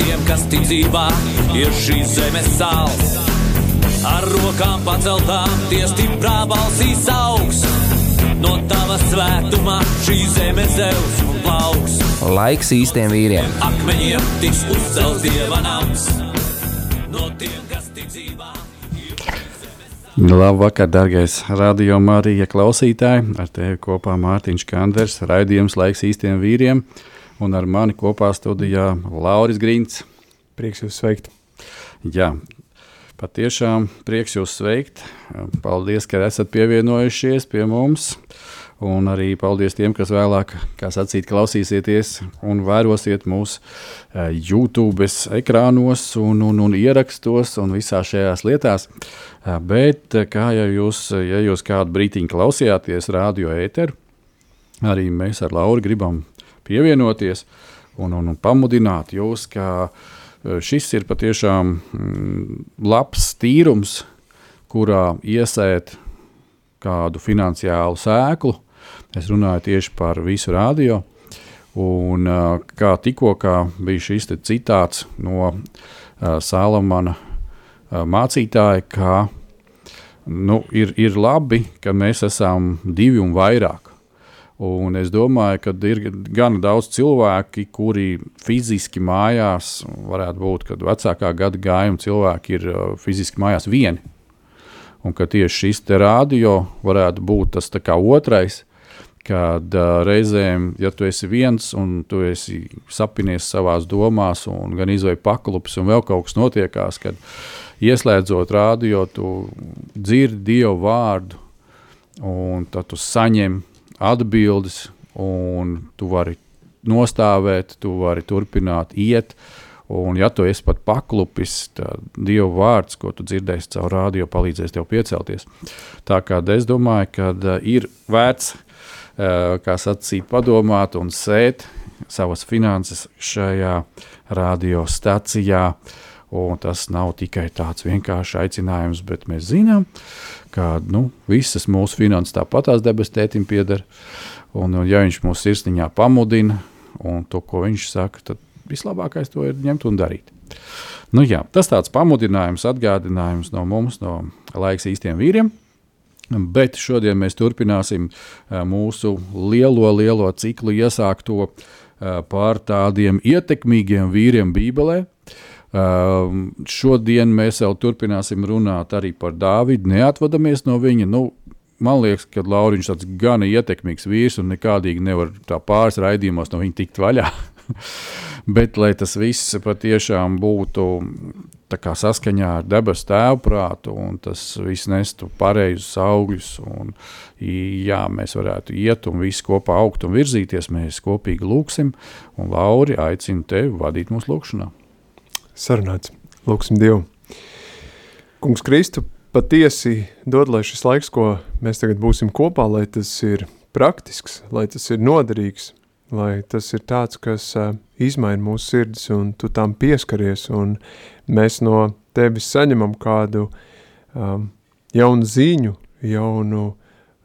tiem, kas ticībā ir šīs zemes sāls. Ar rokām paceltām, tie stiprā balsīs augs. No tava svētumā šī zeme zeus un plauks. Laiks īstiem vīriem. Akmeņiem tiks uzcelts dieva nams. No tiem, kas ticībā. Labvakar, darbais radio Marija klausītāji! Ar tevi kopā Mārtiņš Kanders, raidījums laiks īstiem vīriem un ar mani kopā studijā Lauris Grīns. Prieks jūs sveikt! Jā, patiešām prieks jūs sveikt. Paldies, ka esat pievienojušies pie mums. Un arī paldies tiem, kas vēlāk, kā sacīt, klausīsieties un vērosiet mūsu eh, YouTube ekrānos un, un, un ierakstos un visās šajās lietās. Eh, bet, eh, kā jau jūs, ja jūs kādu brīdiņu klausījāties radio ēteru, arī mēs ar Lauru gribam pievienoties un, un, un pamudināt jūs, ka e, šis ir patiešām mm, labs tīrums, kurā iesēt kādu finansiālu sēklu. Es runāju tieši par visu radio. Un, e, kā tikko bija šis citāts no uh, Salamana mācītāja, ka nu, ir, ir labi, ka mēs esam divi un vairāk. Un es domāju, ka ir gan daudz cilvēki, kuri fiziski mājās, varētu būt, kad vecākā gada gājuma cilvēki ir uh, fiziski mājās vieni. Un ka tieši šis radio varētu būt tas otrais, kad uh, reizēm, ja tu esi viens un tu esi sapinies savā domās, un gan izvēlējies paklupis, un vēl kaut kas notiekās, kad ieslēdzot radio, tu dzirdi Dievu vārdu, un tad tu saņem atbildes, un tu vari nostāvēt, tu vari turpināt iet. Un, ja tu esi pat paklupis, tad Dieva vārds, ko tu dzirdēsi caur rādio, palīdzēs tev piecelties. Tā kā es domāju, ka uh, ir vērts, uh, kā sacīt, padomāt un sēt savas finanses šajā radiostacijā. Un tas nav tikai tāds vienkāršs aicinājums, bet mēs zinām, ka nu, visas mūsu finanses tāpat tās debesu tētim pieder. Un, un, ja viņš mūsu sirsniņā pamudina un to, ko viņš saka, tad vislabākais to ir ņemt un darīt. Nu, jā, tas tāds pamudinājums, atgādinājums no mums, no laiks īstiem vīriem. Bet šodien mēs turpināsim mūsu lielo, lielo ciklu iesākto par tādiem ietekmīgiem vīriem Bībelē, šodien mēs vēl turpināsim runāt arī par Dāvidu. Neatvadamies no viņa. Nu, man liekas, ka Lauriņš ir gana ietekmīgs vīrs un nekādīgi nevar tā pāris raidījumos no viņa tikt vaļā. Bet, lai tas viss patiešām būtu saskaņā ar debesu tēvu prātu, un tas viss nestu pareizus augļus, un jā, mēs varētu iet un visi kopā augt un virzīties, mēs kopīgi lūgsim, un Lauri aicinu tevi vadīt mūsu lūgšanā sarunāts. Lūksim Dievu. Kungs Kristu, patiesi dod, lai šis laiks, ko mēs tagad būsim kopā, lai tas ir praktisks, lai tas ir noderīgs, lai tas ir tāds, kas uh, izmaina mūsu sirdis un tu tam pieskaries un mēs no tevis saņemam kādu um, jaunu ziņu, jaunu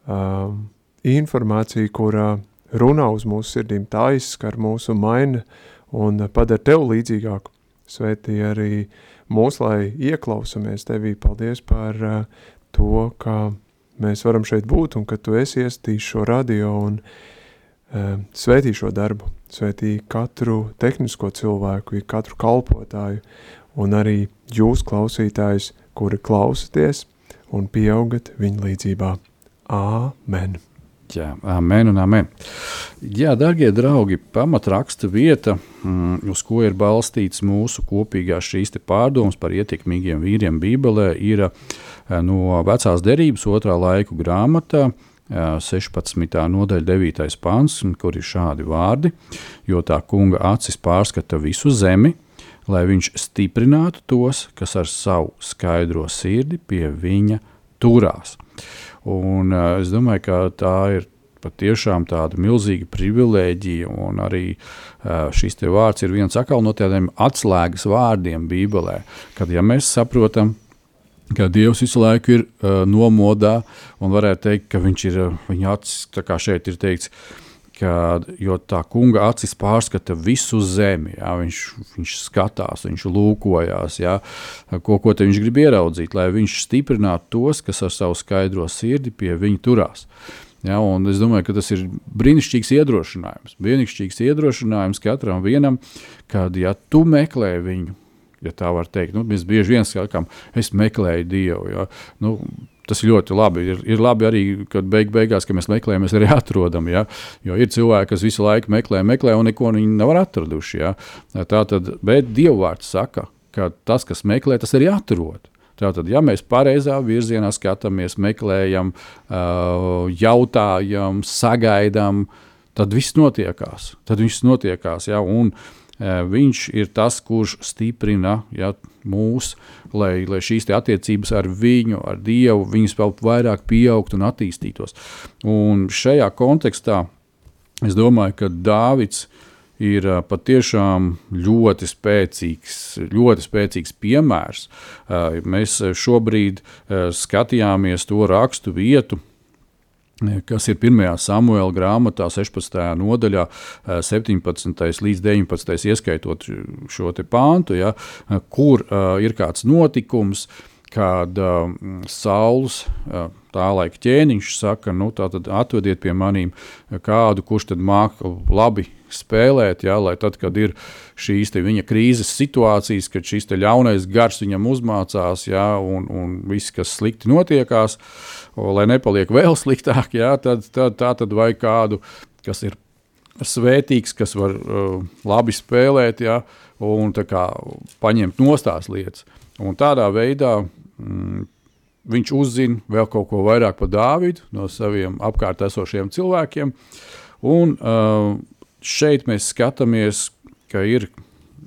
um, informāciju, kurā runā uz mūsu sirdīm, tā izskar mūsu maina un padara tev līdzīgāku. Svētī arī mūs, lai ieklausamies tevī. Paldies par uh, to, ka mēs varam šeit būt un ka tu esi iestījis šo radio un uh, svētī šo darbu. Svētī katru tehnisko cilvēku, katru kalpotāju un arī jūs klausītājus, kuri klausaties un pieaugat viņa līdzībā. Āmen! Jā, amen un amen. Jā, darbie draugi, pamatraksta vieta, mm, uz ko ir balstīts mūsu kopīgās šīs pārdomas par ietekmīgiem vīriem Bībelē, ir eh, no vecās derības otrā laiku grāmatā. 16. nodaļa, 9. pāns, kur ir šādi vārdi, jo tā kunga acis pārskata visu zemi, lai viņš stiprinātu tos, kas ar savu skaidro sirdi pie viņa turās. Un, uh, es domāju, ka tā ir patiešām tāda milzīga privilēģija, un arī uh, šis vārds ir viens no tādiem atslēgas vārdiem Bībelē, kad ja mēs saprotam, ka Dievs visu laiku ir uh, nomodā, un varētu teikt, ka viņš ir viņa acis, kā šeit ir teikts, ka, jo tā kunga acis pārskata visu zemi. Jā, viņš, viņš skatās, viņš lūkojas, jā, ko, ko viņš grib ieraudzīt, lai viņš stiprinātu tos, kas ar savu skaidro sirdi pie viņa turās. Ja, es domāju, ka tas ir brīnišķīgs iedrošinājums. Brīnišķīgs iedrošinājums katram vienam, kad ja tu meklē viņu, ja tā var teikt, nu, mēs bieži vien sakām, es meklēju Dievu. Ja, nu, Tas ir ļoti labi. Ir, ir labi arī, kad beig, beigās, kad mēs meklējam, mēs arī atrodam. Ja? Jo ir cilvēki, kas visu laiku meklē, meklē, un neko viņi nav atraduši. Ja? Tā tad, bet Dievvvārds saka, ka tas, kas meklē, tas arī atrod. Tātad, ja mēs pareizā virzienā skatāmies, meklējam, jautājam, sagaidām, tad viss notiekās. Tad viss notiekās ja, un viņš ir tas, kurš stiprina ja, mūs, lai, lai šīs attiecības ar viņu, ar Dievu, viņas vēl vairāk pieaugtu un attīstītos. Un šajā kontekstā es domāju, ka Dāvids ir patiešām ļoti spēcīgs, ļoti spēcīgs piemērs. Mēs šobrīd skatījāmies to rakstu vietu. Kas ir 1. samuēlā grāmatā, 16. nodaļā, 17. līdz 19. ieskaitot šo pāntu, ja, kur uh, ir kāds notikums, kad uh, Sauls uh, tā laika ķēniņš saka, nu, atvediet pie maniem kādu, kurš tad māca labi spēlēt, ja, lai tad, kad ir šīs viņa krīzes situācijas, kad šis ļaunais gars viņam uzmācās, ja, un, un viss, kas slikti notiekās, lai nepaliek vēl sliktāk, ja, tad, tad tā tad vajag kādu, kas ir svētīgs, kas var uh, labi spēlēt, ja, un kā, paņemt nostās lietas. Un tādā veidā mm, viņš uzzina vēl kaut ko vairāk par Dāvidu no saviem apkārt esošiem cilvēkiem. Un, uh, šeit mēs skatāmies, ka ir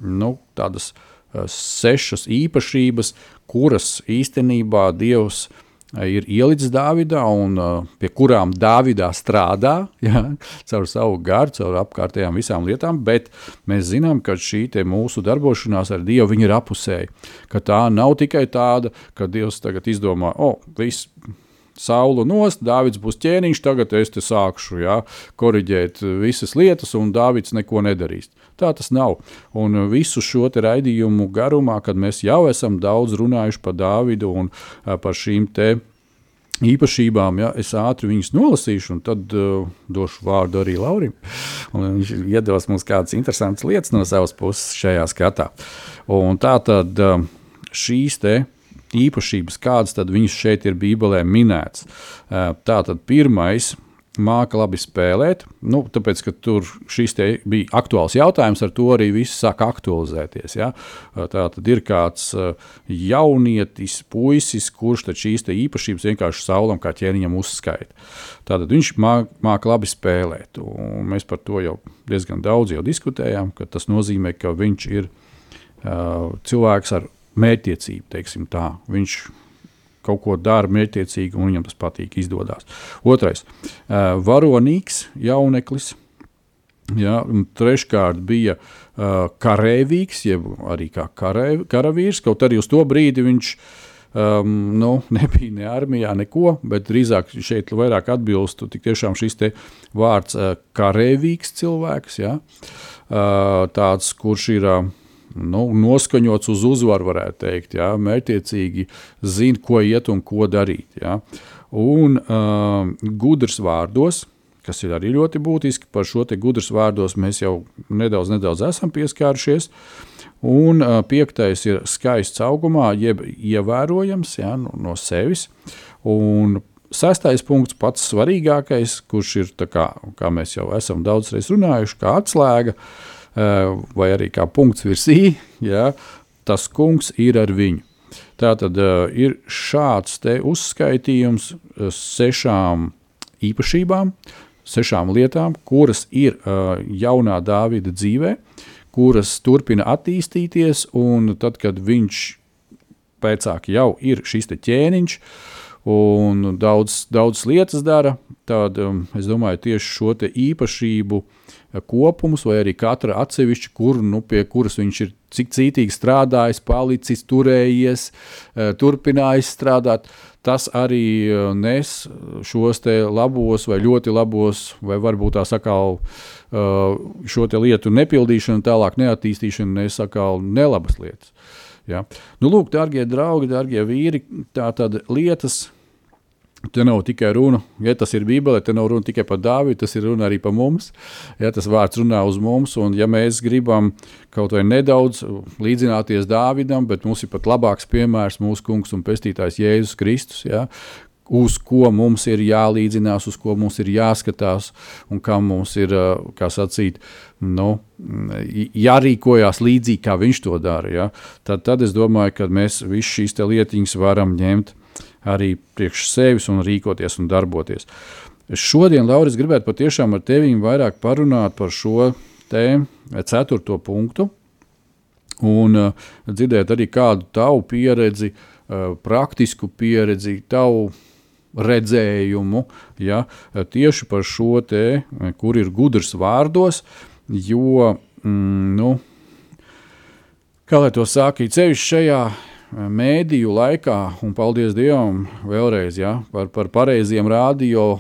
nu, tādas uh, sešas īpašības, kuras īstenībā Dievs uh, ir ielicis Dāvidā un uh, pie kurām Dāvidā strādā ja, caur savu garu, caur apkārtējām visām lietām, bet mēs zinām, ka šī mūsu darbošanās ar Dievu ir apusēja. Ka tā nav tikai tāda, ka Dievs tagad izdomā, o, oh, viss. Saulu nost, Dāvids būs ķēniņš, tagad es te sākšu ja, koriģēt visas lietas, un Dāvids neko nedarīs. Tā tas nav. Un visu šo raidījumu garumā, kad mēs jau esam daudz runājuši par Dāvidu un par šīm te īpašībām, ja es ātri viņus nolasīšu, un tad uh, došu vārdu arī Laurim. Viņš iedos mums kādas interesantas lietas no savas puses šajā skatā. Un tā tad uh, šīs te īpašības, kādas viņas šeit ir Bībelē minētas. Uh, tā tad pirmais māca labi spēlēt. Nu, tāpēc, ka tur šis bija aktuāls jautājums, ar to arī viss sāk aktualizēties. Ja? Tā tad ir kāds jaunietis, puisis, kurš šīs īpašības vienkārši saulam kā ķēniņam uzskaita. Tātad viņš māca labi spēlēt. Mēs par to jau diezgan daudz jau diskutējām, ka tas nozīmē, ka viņš ir uh, cilvēks ar mērķtiecību. Viņš kaut ko dara mērķiecīgi, un viņam tas patīk, izdodas. Otrais uh, - varonīgs jauneklis. Ja, treškārt bija uh, karavīrs, jeb arī kā karē, karavīrs. Kaut arī uz to brīdi viņš um, nu, nebija ne armijā, neko, bet drīzāk šeit vairāk atbilstu šis vārds uh, karavīrs cilvēks. Ja, uh, tāds, kurš ir. Uh, nu, noskaņots uz uzvaru, varētu teikt. Jā, mērķiecīgi zina, ko iet un ko darīt. Jā. Un uh, gudrs vārdos, kas ir arī ļoti būtiski, par šo gudrs vārdos mēs jau nedaudz, nedaudz esam pieskārušies. Un uh, piektais ir skaists augumā, jeb ievērojams jā, no, no sevis. Un Sestais punkts, pats svarīgākais, kurš ir, kā, kā mēs jau esam daudzreiz runājuši, kā atslēga, uh, vai arī kā punkts virsī, ja, tas kungs ir ar viņu. Tā tad uh, ir šāds uzskaitījums uh, sešām īpašībām, sešām lietām, kuras ir uh, jaunā Dāvida dzīvē, kuras turpina attīstīties, un tad, kad viņš pēcāk jau ir šis ķēniņš, un daudz, daudz lietas dara, tad um, es domāju, tieši šo īpašību kopums, vai arī katra atsevišķa, kur, nu, pie kuras viņš ir cik cītīgi strādājis, palicis, turējies, uh, turpinājis strādāt. Tas arī uh, nes šos labos, vai ļoti labos, vai varbūt tā sakām, uh, šo lietu nepildīšanu, tālāk neattīstīšanu, nes atkal nelabas lietas. Ja? Nu, lūk, darbie draugi, darbie vīri, tā tad lietas. Te nav tikai runa, ja tas ir Bībelē, te nav runa tikai par Dāvidu, tas ir runa arī par mums. Ja tas vārds runā uz mums, un ja mēs gribam kaut vai nedaudz līdzināties Dāvidam, bet mums ir pat labāks piemērs mūsu kungs un pestītājs Jēzus Kristus, ja, uz ko mums ir jālīdzinās, uz ko mums ir jāskatās un kam mums ir, kā sacīt, nu, jārīkojās līdzīgi, kā viņš to dara. Ja? Tad, tad es domāju, ka mēs visas šīs lietiņas varam ņemt arī priekš sevis un rīkoties un darboties. Šodien, Lauris, gribētu patiešām ar tevi vairāk parunāt par šo tēmu, ceturto punktu, un uh, dzirdēt arī kādu tavu pieredzi, uh, praktisku pieredzi, tavu redzējumu ja, tieši par šo te, kur ir gudrs vārdos, jo, mm, nu, kā lai to saka, ceļš šajā mēdīju laikā, un paldies Dievam vēlreiz ja, par, par pareiziem radio,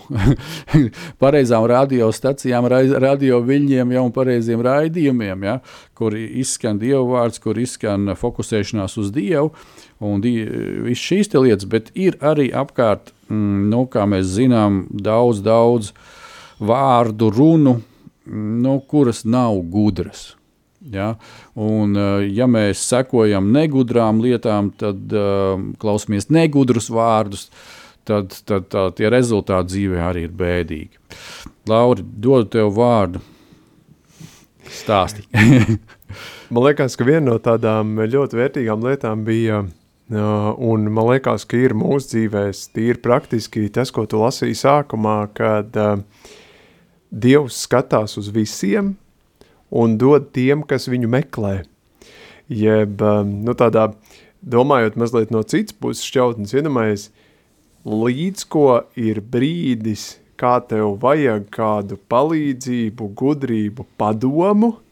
pareizām radiostacijām, radio viļņiem ja, un pareiziem raidījumiem, ja, kur izskan Dieva vārds, kur izskan fokusēšanās uz Dievu un die, viss šīs lietas, bet ir arī apkārt mm, nu, kā mēs zinām, daudz, daudz vārdu, runu, nu, kuras nav gudras. Ja? Un, eh, ja mēs sekojam negudrām lietām, tad uh, klausamies negudrus vārdus, tad, tad tā, tie rezultāti dzīvē arī ir bēdīgi. Lauri, dodu tev vārdu. Stāsti. Man liekas, ka viena no tādām ļoti vērtīgām lietām bija uh, Un man liekas, ka ir mūsu dzīvēs tīri praktiski tas, ko tu lasīji sākumā, kad Dievs skatās uz visiem un dod tiem, kas viņu meklē. Jeb, um, nu tādā, domājot mazliet no citas puses šķautnes, iedomājies, līdz ko ir brīdis, kā tev vajag kādu palīdzību, gudrību, padomu –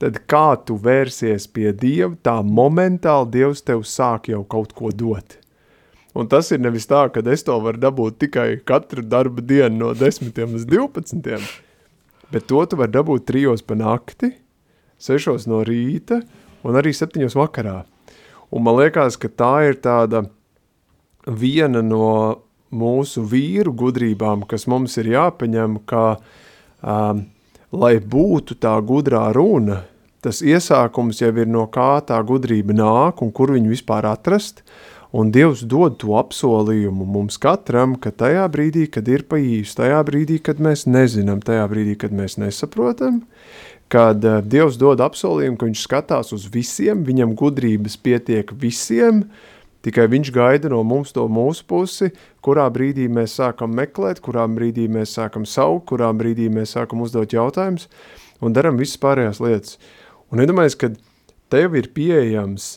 tad kā tu vērsies pie Dieva, tā momentāli Dievs tev sāk jau kaut ko dot. Un tas ir nevis tā, ka es to varu dabūt tikai katru darba dienu no 10 līdz 12, bet to tu vari dabūt trijos pa nakti, sešos no rīta un arī septiņos vakarā. Un man liekas, ka tā ir tāda viena no mūsu vīru gudrībām, kas mums ir jāpaņem, ka um, lai būtu tā gudrā runa, tas iesākums jau ir no kā tā gudrība nāk un kur viņu vispār atrast, un Dievs dod to apsolījumu mums katram, ka tajā brīdī, kad ir pa īstu, tajā brīdī, kad mēs nezinām, tajā brīdī, kad mēs nesaprotam, kad uh, Dievs dod apsolījumu, ka viņš skatās uz visiem, viņam gudrības pietiek visiem, tikai viņš gaida no mums to mūsu pusi, kurā brīdī mēs sākam meklēt, kurā brīdī mēs sākam saukt, kurā brīdī mēs sākam uzdot jautājumus un daram visas pārējās lietas. Un iedomājies, ka tev ir pieejams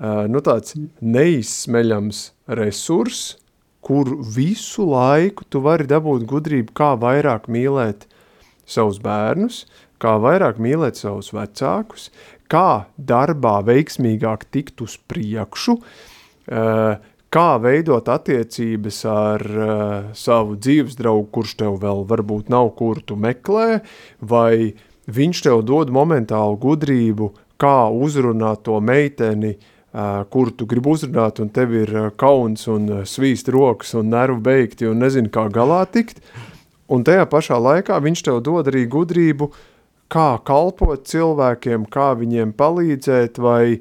nu tāds neizsmeļams resurs, kur visu laiku tu vari dabūt gudrību, kā vairāk mīlēt savus bērnus, kā vairāk mīlēt savus vecākus, kā darbā veiksmīgāk tikt uz priekšu, uh, kā veidot attiecības ar uh, savu dzīves draugu, kurš tev vēl varbūt nav, kur tu meklē, vai viņš tev dod momentālu gudrību, kā uzrunāt to meiteni, uh, kur tu gribi uzrunāt, un tev ir kauns un svīst rokas un nervu beigti un nezinu, kā galā tikt. Un tajā pašā laikā viņš tev dod arī gudrību, kā kalpot cilvēkiem, kā viņiem palīdzēt, vai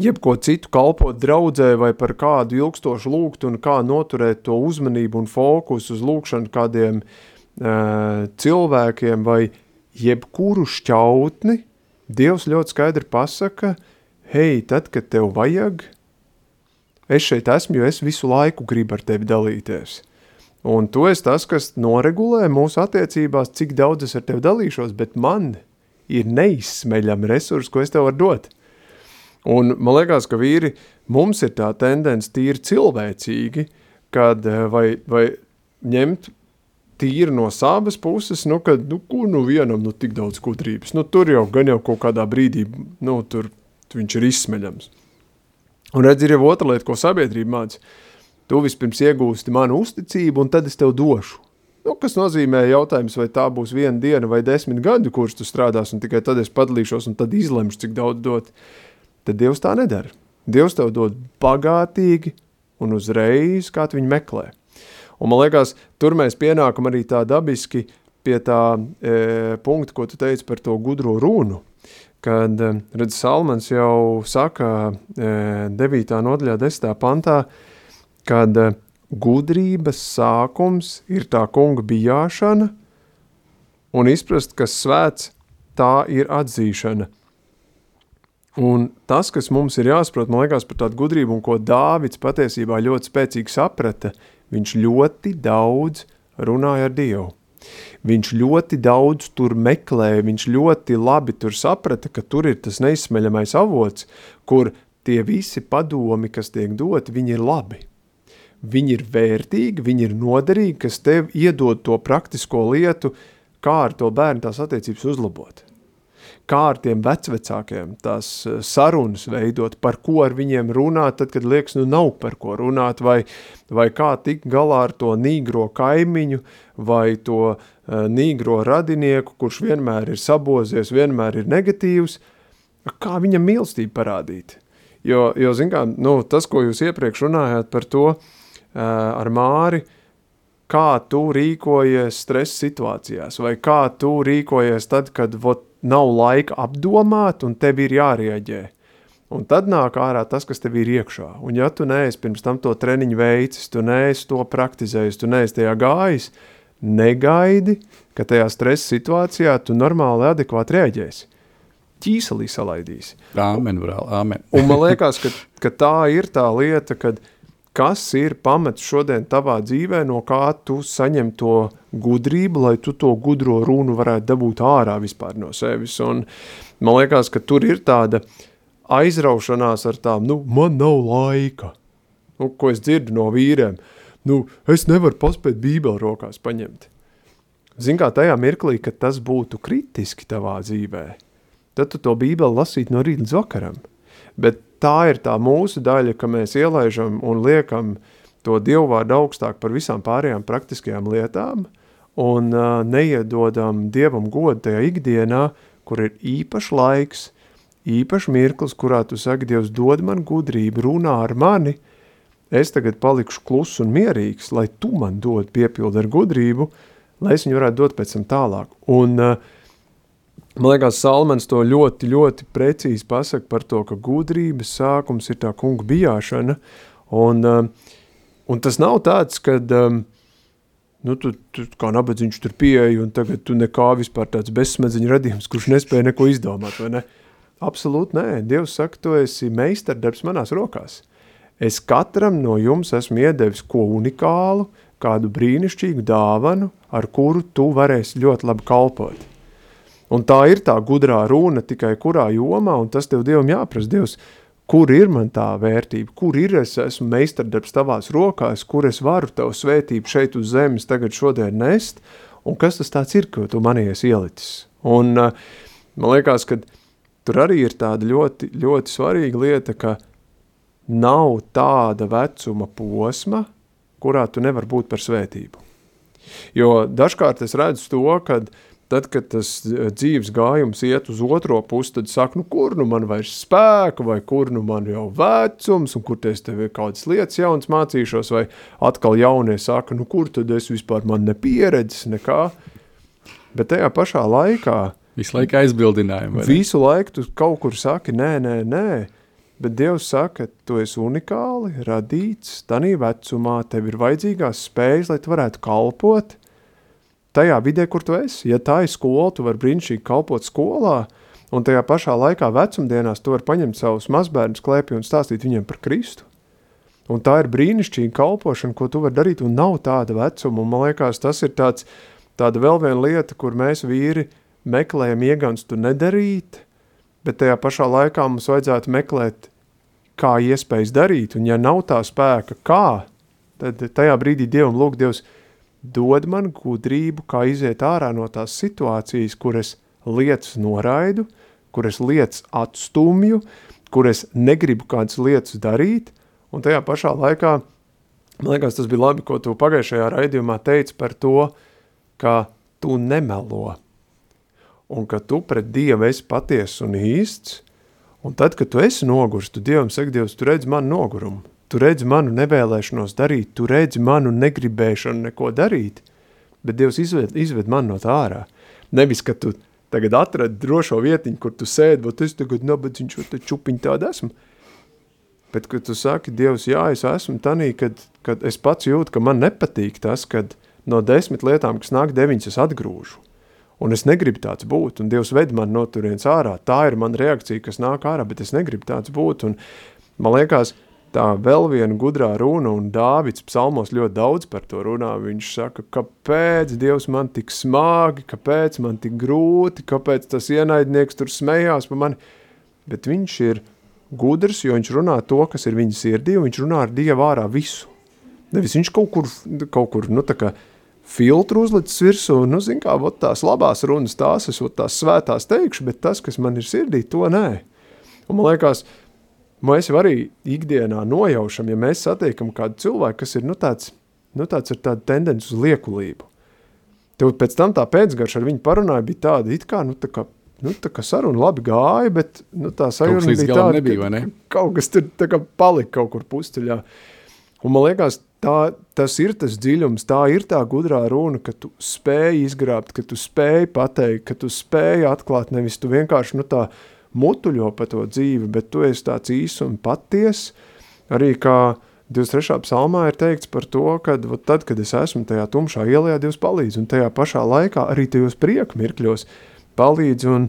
jebko citu kalpot draudzē, vai par kādu ilgstošu lūgt, un kā noturēt to uzmanību un fokusu uz lūkšanu kādiem uh, cilvēkiem, vai jebkuru šķautni, Dievs ļoti skaidri pasaka, hei, tad, kad tev vajag, es šeit esmu, jo es visu laiku gribu ar tevi dalīties. Un tu esi tas, kas noregulē mūsu attiecībās, cik daudz es ar tevi dalīšos, bet man ir neizsmeļami resursi, ko es tev varu dot. Un man liekas, ka vīri, mums ir tā tendence tīri cilvēcīgi, kad eh, vai, vai ņemt tīri no savas puses, nu, kad, nu, kur nu vienam, nu, tik daudz gudrības, nu, tur jau gan jau kaut kādā brīdī, nu, tur viņš ir izsmeļams. Un redz, ir jau otra lieta, ko sabiedrība māca. Tu vispirms iegūsti manu uzticību, un tad es tev došu. Nu, kas nozīmē jautājums, vai tā būs viena diena vai desmit gadi, kurš tu strādās, un tikai tad es padalīšos, un tad izlemšu, cik daudz dot. Tad Dievs tā nedara. Dievs tev dod bagātīgi un uzreiz, kā tu viņu meklē. Un man liekas, tur mēs pienākam arī tā dabiski pie tā e, punkta, ko tu teici par to gudro runu. Kad, e, redz, Salmans jau saka e, 9. nodaļā 10. pantā, kad e, gudrības sākums ir tā kunga bijāšana un izprast, kas svēts, tā ir atzīšana. Un tas, kas mums ir jāsaprot, man liekas, par tādu gudrību, un ko Dāvids patiesībā ļoti spēcīgi saprata, Viņš ļoti daudz runāja ar Dievu. Viņš ļoti daudz tur meklēja, viņš ļoti labi tur saprata, ka tur ir tas neizsmeļamais avots, kur tie visi padomi, kas tiek doti, viņi ir labi. Viņi ir vērtīgi, viņi ir noderīgi, kas tev iedod to praktisko lietu, kā ar to bērnu tās attiecības uzlabot kā ar tiem vecvecākiem tās eh, sarunas veidot, par ko ar viņiem runāt, tad, kad liekas, nu nav par ko runāt, vai, vai kā tikt galā ar to nīgro kaimiņu, vai to uh, nīgro radinieku, kurš vienmēr ir sabozies, vienmēr ir negatīvs, kā viņam mīlestību parādīt. Jo, jo zin kā, nu, tas, ko jūs iepriekš runājāt par to uh, ar Māri, kā tu rīkojies stresa situācijās, vai kā tu rīkojies tad, kad vot, nav laika apdomāt un tev ir jārieģē. Un tad nāk ārā tas, kas tev ir iekšā. Un ja tu neesi pirms tam to treniņu veicis, tu neesi to praktizējis, tu neesi tajā gājis, negaidi, ka tajā stresa situācijā tu normāli adekvāti rēģēsi. Ķīselī salaidīsi. Āmen, brāl, āmen. un man liekas, ka, ka tā ir tā lieta, kad kas ir pamats šodien tavā dzīvē, no kā tu saņem to gudrību, lai tu to gudro runu varētu dabūt ārā vispār no sevis. Un man liekas, ka tur ir tāda aizraušanās ar tām, nu, man nav laika, nu, ko es dzirdu no vīriem. Nu, es nevaru paspēt bībeli rokās paņemt. Zin kā tajā mirklī, kad tas būtu kritiski tavā dzīvē, tad tu to bībeli lasīt no rīta līdz vakaram. Bet tā ir tā mūsu daļa, ka mēs ielaižam un liekam to dievvvārdu augstāk par visām pārējām praktiskajām lietām un uh, neiedodam dievam godu tajā ikdienā, kur ir īpašs laiks, īpašs mirklis, kurā tu saki, Dievs dod man gudrību, runā ar mani, es tagad palikšu kluss un mierīgs, lai tu man dod piepildu ar gudrību, lai es viņu varētu dot pēc tam tālāk. Un uh, Man liekas, Salmans to ļoti, ļoti precīzi pasaka par to, ka gudrības sākums ir tā kunga bijāšana, un, um, un tas nav tāds, kad, um, nu, tu, tu kā nabadzīņš tur pieeja, un tagad tu nekā vispār tāds bezsmedziņu radījums, kurš nespēja neko izdomāt, vai ne? Absolūti nē, Dievs saka, tu esi meistardarbs manās rokās. Es katram no jums esmu iedevis ko unikālu, kādu brīnišķīgu dāvanu, ar kuru tu varēsi ļoti labi kalpot. Un tā ir tā gudrā runa tikai kurā jomā, un tas tev Dievam jāprasa, Dievs, kur ir man tā vērtība, kur ir es esmu meistardarbs tavās rokās, kur es varu tavu svētību šeit uz zemes tagad šodien nest, un kas tas tāds ir, ko tu manī esi ielicis. Un uh, man liekas, ka tur arī ir tāda ļoti, ļoti svarīga lieta, ka nav tāda vecuma posma, kurā tu nevar būt par svētību. Jo dažkārt es redzu to, kad uh, Tad, kad tas eh, dzīves gājums iet uz otro pusi, tad saka, nu, kur nu man vairs spēka, vai kur nu man jau vecums, un kur es tev kādas lietas jaunas mācīšos, vai atkal jaunie saka, nu, kur tad es vispār man nepieredzis nekā. Bet tajā pašā laikā... Visu laiku aizbildinājumi. Visu laiku tu kaut kur saki, nē, nē, nē. Bet Dievs saka, tu esi unikāli radīts, tanī vecumā tev ir vajadzīgās spējas, lai tu varētu kalpot, tajā vidē, kur tu esi. Ja tā ir skola, tu vari brīnišķīgi kalpot skolā, un tajā pašā laikā vecumdienās tu vari paņemt savus mazbērnus klēpī un stāstīt viņiem par Kristu. Un tā ir brīnišķīga kalpošana, ko tu vari darīt, un nav tāda vecuma. Un man liekas, tas ir tāds, tāda vēl viena lieta, kur mēs vīri meklējam ieganstu nedarīt, bet tajā pašā laikā mums vajadzētu meklēt, kā iespējas darīt, un ja nav tā spēka, kā, tad tajā brīdī Dievam lūk, Dievs, dod man gudrību, kā iziet ārā no tās situācijas, kur es lietas noraidu, kur es lietas atstumju, kur es negribu kādas lietas darīt, un tajā pašā laikā, man liekas, tas bija labi, ko tu pagājušajā raidījumā teici par to, ka tu nemelo, un ka tu pret Dievu esi patiess un īsts, un tad, kad tu esi nogurs, tu Dievam saki, Dievs, tu redzi manu nogurumu, tu redzi manu nevēlēšanos darīt, tu redzi manu negribēšanu neko darīt, bet Dievs izved, izved man no tā ārā. Nevis, ka tu tagad atradi drošo vietiņu, kur tu sēdi, bet es tagad nabadzīņš, vai te čupiņ tāda esmu. Bet, kad tu saki, Dievs, jā, es esmu tanī, kad, kad es pats jūtu, ka man nepatīk tas, kad no desmit lietām, kas nāk deviņas, es atgrūžu. Un es negribu tāds būt, un Dievs ved man no turienes ārā. Tā ir mana reakcija, kas nāk ārā, bet es negribu tāds būt. Un man liekas, tā vēl viena gudrā runa, un Dāvids psalmos ļoti daudz par to runā. Viņš saka, kāpēc Dievs man tik smagi, kāpēc man tik grūti, kāpēc tas ienaidnieks tur smējās par mani. Bet viņš ir gudrs, jo viņš runā to, kas ir viņa sirdī, un viņš runā ar Dievu ārā visu. Nevis viņš kaut kur, kaut kur nu tā kā filtru uzlicis virsū, nu zin kā, vot tās labās runas, tās es vot tās svētās teikšu, bet tas, kas man ir sirdī, to nē. Un man liekas, mēs jau arī ikdienā nojaušam, ja mēs satiekam kādu cilvēku, kas ir, nu tāds, nu tāds ar tādu tendenci uz liekulību. Tev pēc tam tā pēcgarša ar viņu parunāja bija tāda, it kā, nu tā kā, nu tā kā saruna labi gāja, bet, nu tā sajūta bija tāda, nebija, vai ne? kaut kas tur tā kā palika kaut kur pusteļā. Un man liekas, tā, tas ir tas dziļums, tā ir tā gudrā runa, ka tu spēj izgrābt, ka tu spēj pateikt, ka tu spēj atklāt, nevis tu vienkārši, nu tā, mutuļo pa to dzīvi, bet tu esi tāds īs un paties, arī kā 23. psalmā ir teikts par to, ka tad, kad es esmu tajā tumšā ielā, Dievs palīdz, un tajā pašā laikā arī tajos prieku mirkļos palīdz, un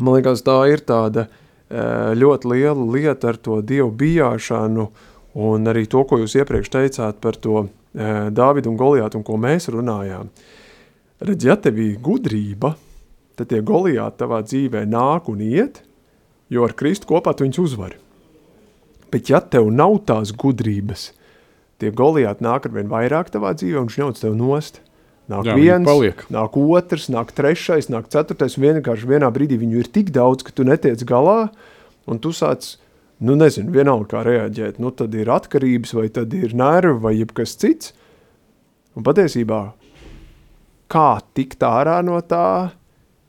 man liekas, tā ir tāda ļoti liela lieta ar to Dievu bijāšanu, un arī to, ko jūs iepriekš teicāt par to Dāvidu un Goliātu, un ko mēs runājām. Redz, ja tev ir gudrība, tad tie Goliāti tavā dzīvē nāk un iet, jo ar Kristu kopā tu viņus uzvari. Bet ja tev nav tās gudrības, tie Goliāti nāk ar vien vairāk tavā dzīvē un viņš ņauc tev nost. Nāk Jā, viens, paliek. nāk otrs, nāk trešais, nāk ceturtais, un vienkārši vienā brīdī viņu ir tik daudz, ka tu netiec galā, un tu sāc, nu nezinu, vienalga kā reaģēt, nu tad ir atkarības, vai tad ir nervi, vai jebkas cits, un patiesībā, kā tikt ārā no tā,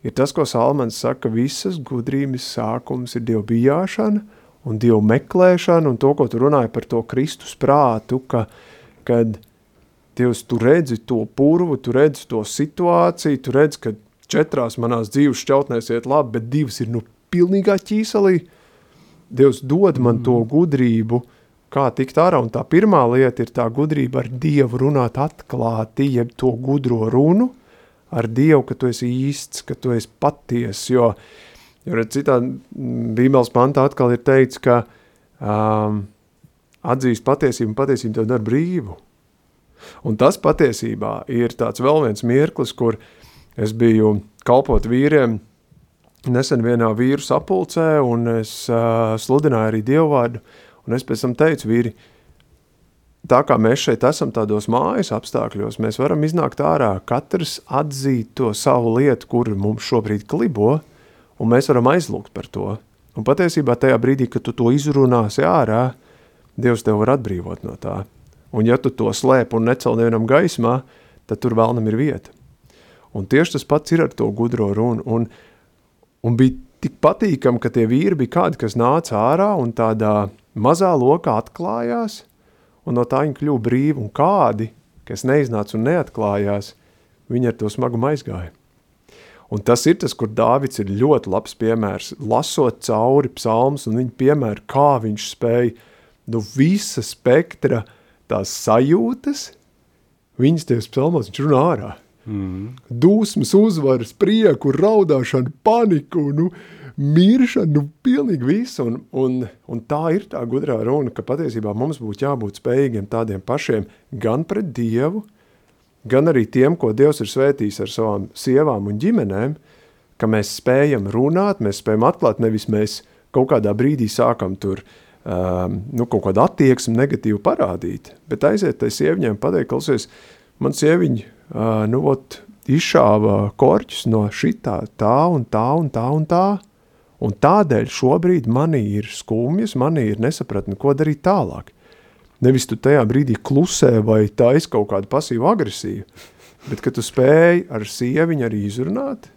ir tas, ko Salmans saka, visas gudrības sākums ir Dievu bijāšana un Dievu meklēšana, un to, ko tu runāji par to Kristus prātu, ka, kad Dievs, tu redzi to purvu, tu redzi to situāciju, tu redzi, ka četrās manās dzīves šķautnēs iet labi, bet divas ir nu pilnīgā ķīselī. Dievs dod man to gudrību, kā tikt ārā, un tā pirmā lieta ir tā gudrība ar Dievu runāt atklāti, jeb to gudro runu, ar Dievu, ka tu esi īsts, ka tu esi paties, jo, jo redz, citā Bībeles pantā atkal ir teikts, ka um, atzīst patiesību un patiesību tev dara brīvu. Un tas patiesībā ir tāds vēl viens mirklis, kur es biju kalpot vīriem nesen vienā vīru sapulcē, un es uh, sludināju arī dievvārdu, un es pēc tam teicu, vīri, tā kā mēs šeit esam tādos mājas apstākļos, mēs varam iznākt ārā, katrs atzīt to savu lietu, kur mums šobrīd klibo, un mēs varam aizlūgt par to. Un patiesībā tajā brīdī, kad tu to izrunāsi ārā, Dievs tev var atbrīvot no tā. Un ja tu to slēp un necel nevienam gaismā, tad tur vēlnam ir vieta. Un tieši tas pats ir ar to gudro runu. Un, un bija tik patīkami, ka tie vīri bija kādi, kas nāca ārā un tādā mazā lokā atklājās, un no tā viņi kļuva brīvi, un kādi, kas neiznāca un neatklājās, viņi ar to smagumu aizgāja. Un tas ir tas, kur Dāvids ir ļoti labs piemērs, lasot cauri psalms un viņa piemēra, kā viņš spēja nu visa spektra tās sajūtas, viņas tajos psalmos viņš runā ārā. Mm. Dūsmas, uzvaras, prieku, raudāšanu, paniku, nu, miršanu, nu, pilnīgi visu. Un, un, un tā ir tā gudrā runa, ka patiesībā mums būtu jābūt spējīgiem tādiem pašiem gan pret Dievu, gan arī tiem, ko Dievs ir svētījis ar savām sievām un ģimenēm, ka mēs spējam runāt, mēs spējam atklāt, nevis mēs kaut kādā brīdī sākam tur um, nu, kaut kādu attieksmi negatīvu parādīt, bet aiziet tai sieviņiem pateikt, klausies, man sieviņa, uh, nu, ot, izšāva korķus no šitā, tā un tā un tā un tā, un tādēļ šobrīd manī ir skumjas, manī ir nesapratni, ko darīt tālāk. Nevis tu tajā brīdī klusē vai taisi kaut kādu pasīvu agresiju, bet ka tu spēj ar sieviņu arī izrunāt,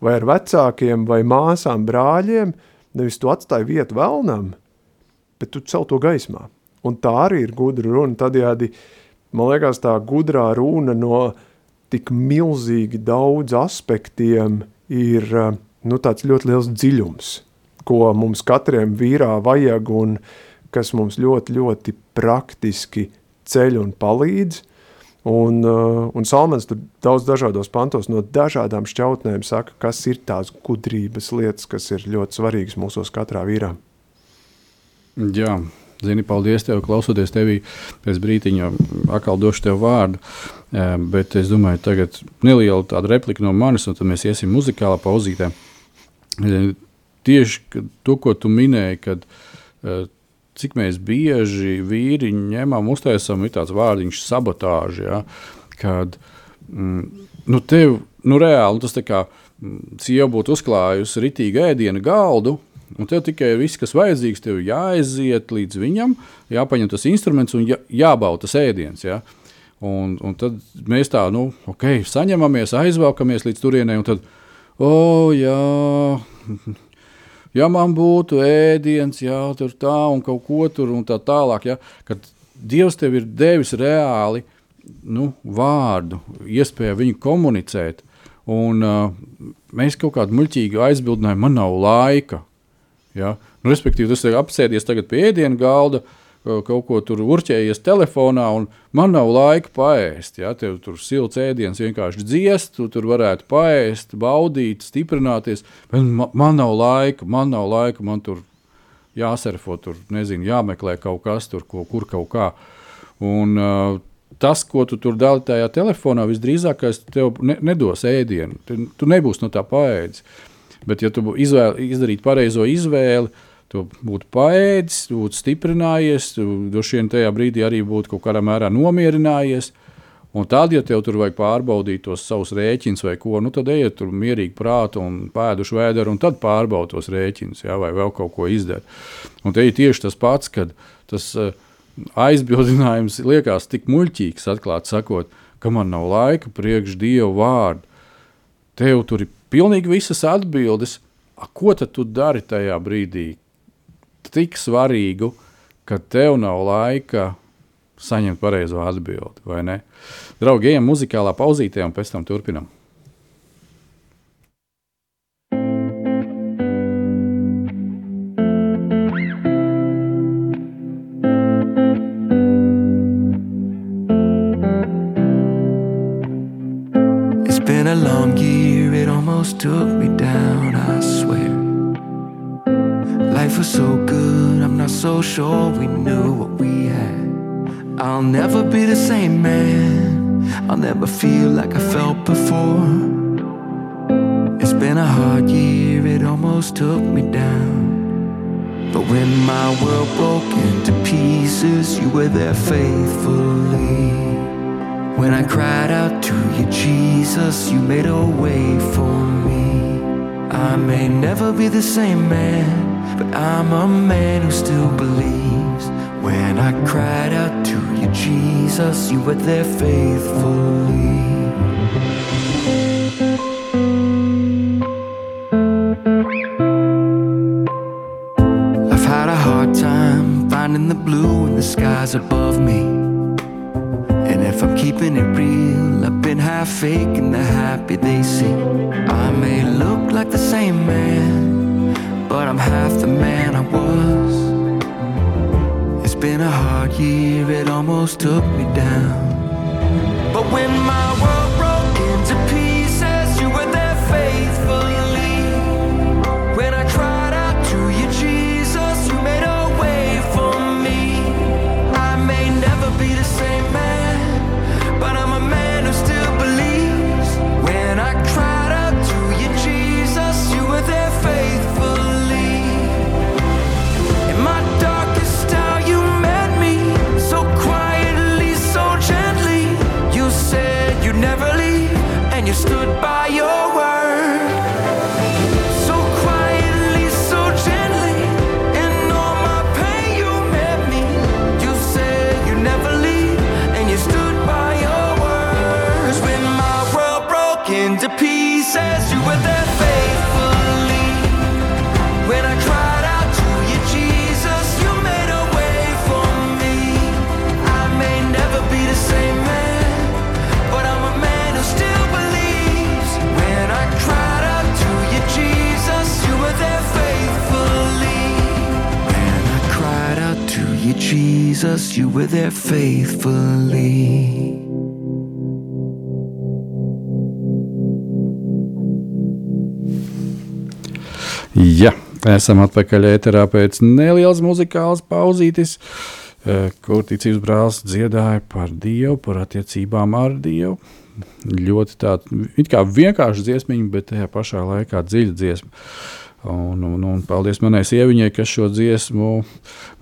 vai ar vecākiem, vai māsām, brāļiem, nevis tu atstāji vietu vēlnam, bet tu cel to gaismā. Un tā arī ir gudra runa. Tādējādi, man liekas, tā gudrā runa no tik milzīgi daudz aspektiem ir nu, tāds ļoti liels dziļums, ko mums katriem vīrā vajag un kas mums ļoti, ļoti praktiski ceļ un palīdz. Un, uh, un Salmans tur daudz dažādos pantos no dažādām šķautnēm saka, kas ir tās gudrības lietas, kas ir ļoti svarīgas mūsos katrā vīrā. Jā, zini, paldies tev, klausoties tevī. Pēc brītiņa atkal došu tev vārdu. Bet es domāju, tagad neliela tāda replika no manis, un tad mēs iesim muzikālā pauzītē. Tieši to, ko tu minēji, kad cik mēs bieži vīri ņemam, uztaisām tāds vārdiņš, sabotāža. Ja, kad mm, nu, tev nu, reāli tas tā kā mm, sieva būtu uzklājusi ritīgu ēdienu galdu. Un tev tikai viss, kas vajadzīgs, tev jāaiziet līdz viņam, jāpaņem tas instruments un jā, jābauda tas ēdiens. Ja? Un, un tad mēs tā, nu, ok, saņemamies, aizvelkamies līdz turienei, un tad, oh, jā, ja man būtu ēdiens, jā, tur tā un kaut ko tur un tā tālāk, ja, kad Dievs tev ir devis reāli nu, vārdu, iespēju viņu komunicēt, un uh, mēs kaut kādu muļķīgu aizbildinājumu, man nav laika. Ja? Nu, respektīvi, tas ir apsēdies tagad pie ēdienu galda, uh, kaut ko tur urķējies telefonā, un man nav laika paēst. Ja? Tev tur silts ēdiens vienkārši dziest, tu tur varētu paēst, baudīt, stiprināties, man, man nav laika, man nav laika, man tur jāserfo, tur nezinu, jāmeklē kaut kas tur, ko, kur kaut kā. Un, uh, tas, ko tu tur dari tajā telefonā, visdrīzāk tev ne, nedos ēdienu. Tu, nebūsi no tā paēdis. Bet, ja tu izvēl, izdarītu pareizo izvēli, tu būtu paēdis, tu būtu stiprinājies, tu droši vien tajā brīdī arī būtu kaut kādā mērā nomierinājies. Un tad, ja tev tur vajag pārbaudīt tos savus rēķinus vai ko, nu tad ejiet tur mierīgi prātu un pēduši vēderu, un tad pārbaudi tos rēķinus, ja, vai vēl kaut ko izdara. Un te ir tieši tas pats, kad tas uh, aizbildinājums liekas tik muļķīgs, atklāti sakot, ka man nav laika priekš Dieva vārdu. Tev tur ir pilnīgi visas atbildes. A, ko tad tu dari tajā brīdī, tik svarīgu, ka tev nav laika saņemt pareizo atbildi, vai ne? Draugi, ejam muzikālā pauzītē un pēc tam turpinam. It's been a long year, it almost took me down. Life was so good, I'm not so sure we knew what we had. I'll never be the same man, I'll never feel like I felt before. It's been a hard year, it almost took me down. But when my world broke into pieces, you were there faithfully. When I cried out to you, Jesus, you made a way for me. I may never be the same man. But I'm a man who still believes. When I cried out to you, Jesus, you were there faithfully. I've had a hard time finding the blue in the skies above me. And if I'm keeping it real, I've been half faking the happy they see. I may look like the same man but I'm half the man I was. It's been a hard year, it almost took me down. But when my world Jesus, you were there faithfully. Ja, esam atpakaļ ēterā pēc nelielas muzikālas pauzītes, eh, kur ticības brālis dziedāja par Dievu, par attiecībām ar Dievu. Ļoti tāda vienkārša dziesmiņa, bet tajā pašā laikā dziļa dziesma. Un, un, un paldies manai sieviņai, kas šo dziesmu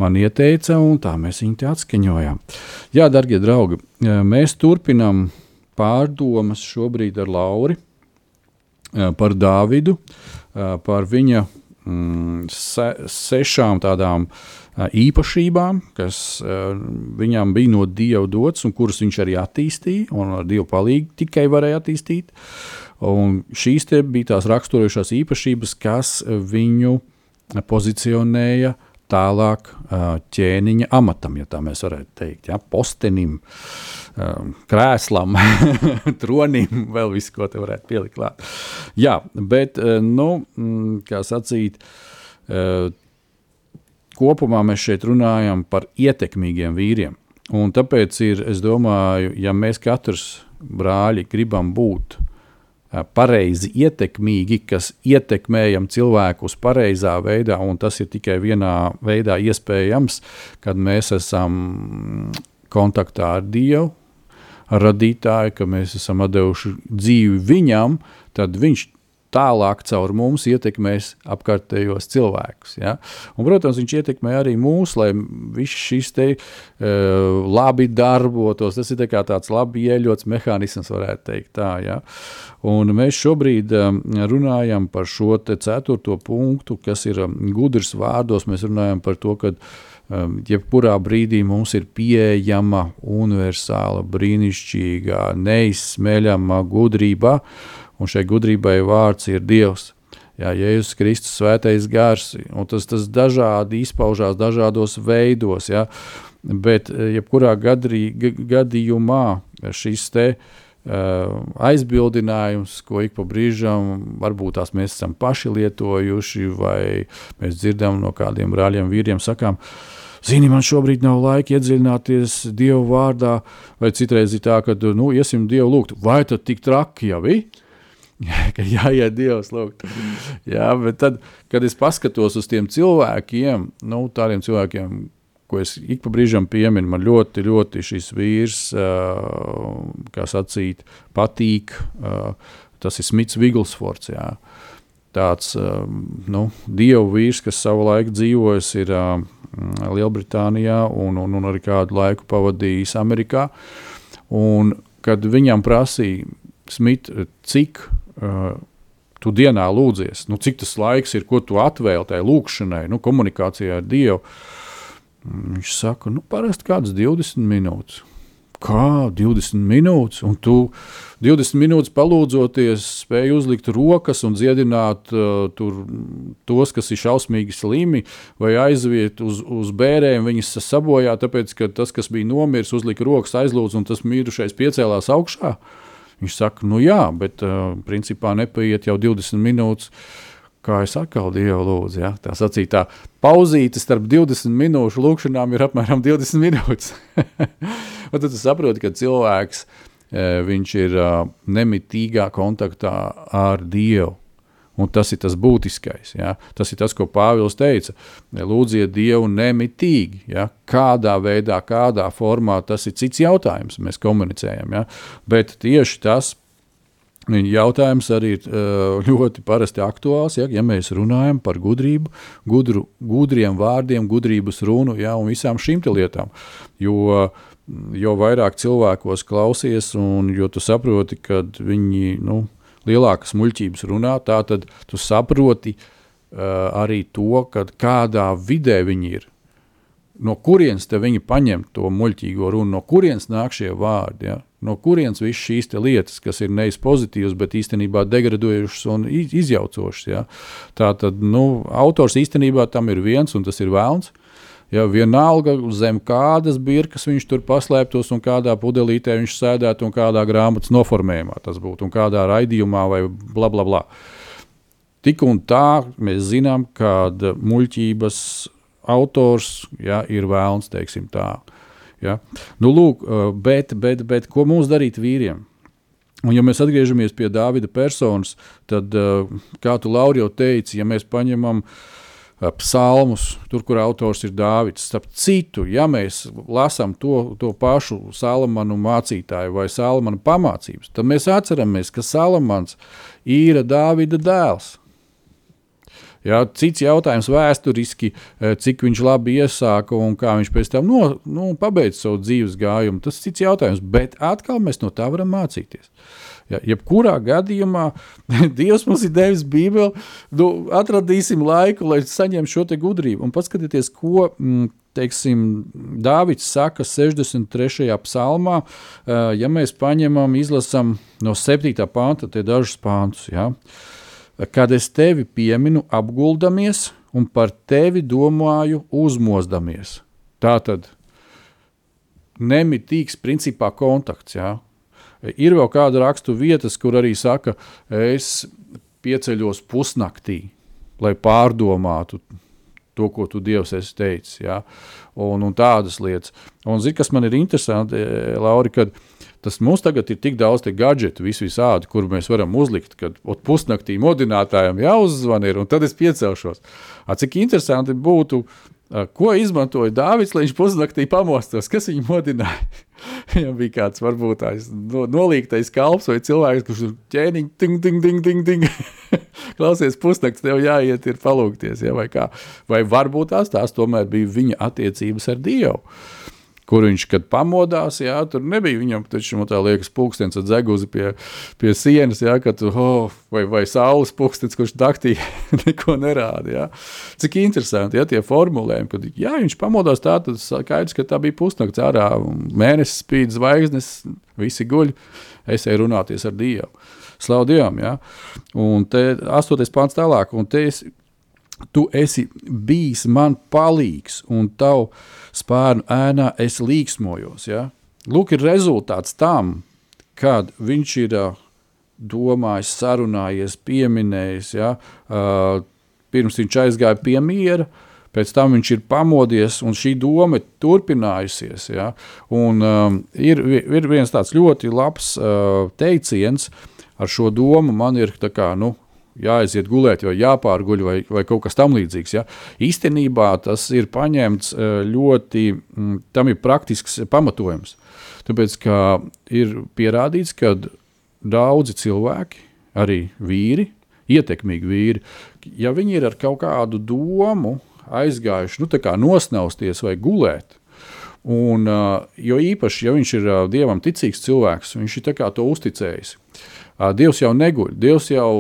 man ieteica, un tā mēs viņu atskaņojām. Jā, darbie draugi, eh, mēs turpinām pārdomas šobrīd ar Lauru eh, par Dāvidu. Uh, par viņa mm, se, sešām tādām īpašībām, kas viņam bija no Dieva dots un kuras viņš arī attīstīja, un ar Dieva palīdzību tikai varēja attīstīt. Un šīs bija tās raksturojošās īpašības, kas viņu pozicionēja tālāk ķēniņa amatam, ja tā mēs varētu teikt, ja, postenim. Krēslam, tronim, vēl visu, ko te varētu pielikt klāt. Jā, bet, nu, kā sacīt, kopumā mēs šeit runājam par ietekmīgiem vīriem. Un tāpēc ir, es domāju, ja mēs katrs brāļi gribam būt uh, pareizi ietekmīgi, kas ietekmējam cilvēku uz pareizā veidā, un tas ir tikai vienā veidā iespējams, kad mēs esam kontaktā ar Dievu, radītāju, ka mēs esam devuši dzīvi viņam, tad viņš tālāk caur mums ietekmēs apkārtējos cilvēkus. Ja? Un, protams, viņš ietekmē arī mūs, lai viss šis te uh, labi darbotos. Tas ir tā tāds labi ieļots mehānisms, varētu teikt tā. Ja? Un mēs šobrīd um, runājam par šo ceturto punktu, kas ir um, gudrs vārdos. Mēs runājam par to, ka Um, jebkurā brīdī mums ir pieejama universāla, brīnišķīga, neizsmeļama gudrība, un šai gudrībai vārds ir Dievs. Jā, Jēzus Kristus svētais gars, un tas, tas dažādi izpaužās dažādos veidos, jā, bet eh, jebkurā gadrī, gadījumā šis te Uh, aizbildinājums, ko ik pa brīžam varbūt tās mēs esam paši lietojuši, vai mēs dzirdam no kādiem brāļiem, vīriem, sakām, uh, Zini, man šobrīd nav laika iedziļināties Dieva vārdā, vai citreiz ir tā, ka, nu, iesim Dievu lūgt. Vai tad tik traki jau ir? ka jāiet Dievs lūgt. Jā, bet tad, kad es paskatos uz tiem cilvēkiem, nu, tādiem cilvēkiem, ko es ik pa brīžam pieminu, man ļoti, ļoti šis vīrs, kā sacīt, patīk. Tas ir Smits Viglsfords. Jā. Tāds nu, dievu vīrs, kas savu laiku dzīvojis, ir Lielbritānijā un, un, un arī kādu laiku pavadījis Amerikā. Un, kad viņam prasīja, Smit, cik uh, tu dienā lūdzies, nu, cik tas laiks ir, ko tu atvēl tai lūkšanai, nu, komunikācijā ar Dievu, mm, viņš saka, nu, parasti kādas 20 minūtes. Kā 20 minūtes, un tu 20 minūtes palūdzoties, spēj uzlikt rokas un dziedināt uh, tur, tos, kas ir šausmīgi slimi, vai aizviet uz, uz bērēm, viņas sabojā, tāpēc, ka tas, kas bija nomiris, uzlika rokas, aizlūdz, un tas mirušais piecēlās augšā. Viņš saka, nu jā, bet uh, principā nepaiet jau 20 minūtes. Kā es atkal Dievu lūdzu, ja? tā sacītā pauzīte starp 20 minūšu lūkšanām ir apmēram 20 minūtes. Tad tu saproti, ka cilvēks viņš ir nemitīgā kontaktā ar Dievu. Un tas ir tas būtiskais. Ja? Tas ir tas, ko Pāvils teica. Lūdziet Dievu nemitīgi. Ja? Kādā veidā, kādā formā, tas ir cits jautājums. Mēs komunicējam. Ja? Bet tieši tas jautājums arī ir ļoti parasti aktuāls. Ja, ja mēs runājam par gudrību, gudru, gudriem vārdiem, gudrības runu ja, un visām šīm lietām. Jo jo vairāk cilvēkos klausies, un jo tu saproti, ka viņi nu, lielākas muļķības runā, tad tu saproti uh, arī to, kādā vidē viņi ir. No kurienes viņi paņem to muļķīgo runu, no kurienes nāk šie vārdi, ja? no kurienes visas šīs lietas, kas ir nevis pozitīvas, bet īstenībā degradējušas un izjaucošas. Ja? Tā tad nu, autors īstenībā tam ir viens, un tas ir vēlns. Ja vienalga zem kādas birkas viņš tur paslēptos un kādā pudelītē viņš sēdētu un kādā grāmatas noformējumā tas būtu un kādā raidījumā vai bla bla bla. Tik un tā mēs zinām, ka muļķības autors ja, ir vēlns, teiksim tā. Uh, Ja? Nu, lūk, bet, bet, bet ko mums darīt vīriem? Un, ja mēs atgriežamies pie Dāvida personas, tad, kā tu Lauri jau teici, ja mēs paņemam psalmus, tur, kur autors ir Dāvids, starp citu, ja mēs lasām to, to pašu Salamanu mācītāju vai Salamanu pamācības, tad mēs atceramies, ka Salamans ir Dāvida dēls. Jā, cits jautājums vēsturiski, cik viņš labi iesāka un kā viņš pēc tam no, nu, pabeidza savu dzīves gājumu. Tas ir cits jautājums, bet atkal mēs no tā varam mācīties. Ja, jebkurā gadījumā Dievs mums ir devis Bībeli, nu, atradīsim laiku, lai saņemtu šo gudrību. Un paskatieties, ko mm, teiksim, Dāvids saka 63. psalmā, e, ja mēs paņemam, izlasām no 7. panta, tie dažus pantus. Ja? kad es tevi pieminu, apguldamies un par tevi domāju, uzmozdamies. Tā tad nemitīgs principā kontakts. Jā. Ir vēl kāda rakstu vietas, kur arī saka, es pieceļos pusnaktī, lai pārdomātu to, ko tu Dievs esi teicis. Ja? Un, un tādas lietas. Un zini, kas man ir interesanti, Lauri, kad Tas mums tagad ir tik daudz gadgetu, vis visādi, kur mēs varam uzlikt, kad pusnaktī modinātājiem jāuzzvan ir, un tad es piecelšos. A, cik interesanti būtu, ko izmantoja Dārvids, lai viņš pusnaktī pamostos, kas viņu modināja. Viņam bija kāds varbūt tāds no, nolīgtais kalps vai cilvēks, kurš tur ķēniņš, ting, ting, ting, ting, ting. Klausies, pusnakts tev jāiet ir palūkties, ja, vai kā. Vai varbūt tās tās tomēr bija viņa attiecības ar Dievu kur viņš kad pamodās, jā, tur nebija viņam, taču tā liekas, pulkstenis ar dzeguzi pie, pie sienas, jā, kad, oh, vai, vai saules pulkstenis, kurš naktī neko nerāda, jā. Cik interesanti, ja tie formulējumi, kad, jā, viņš pamodās tā, tad skaidrs, ka tā bija pusnakts ārā, mēnesis spīd zvaigznes, visi guļ, es eju runāties ar Dievu. Slavu Dievam, jā. Un te astoties pants tālāk, un te es, tu esi bijis man palīgs, un tavu spārnu ēnā es līksmojos. Ja? Lūk, ir rezultāts tam, kad viņš ir domājis, sarunājies, pieminējis, ja? pirms viņš aizgāja pie miera. Pēc tam viņš ir pamodies, un šī doma turpinājusies. Ja? Un, um, ir, ir viens tāds ļoti labs uh, teiciens, ar šo domu man ir kā, nu, jāaiziet gulēt, vai jāpārguļ, vai, vai kaut kas tamlīdzīgs. Ja? Īstenībā tas ir paņemts e, ļoti, tam ir praktisks pamatojums. Tāpēc ir pierādīts, ka daudzi cilvēki, arī vīri, ietekmīgi vīri, ja viņi ir ar kaut kādu domu aizgājuši, nu, nosnausties vai gulēt, Un, uh, jo īpaši, ja viņš ir uh, dievam ticīgs cilvēks, viņš ir to uzticējis. Dievs jau neguļ. Dievs jau,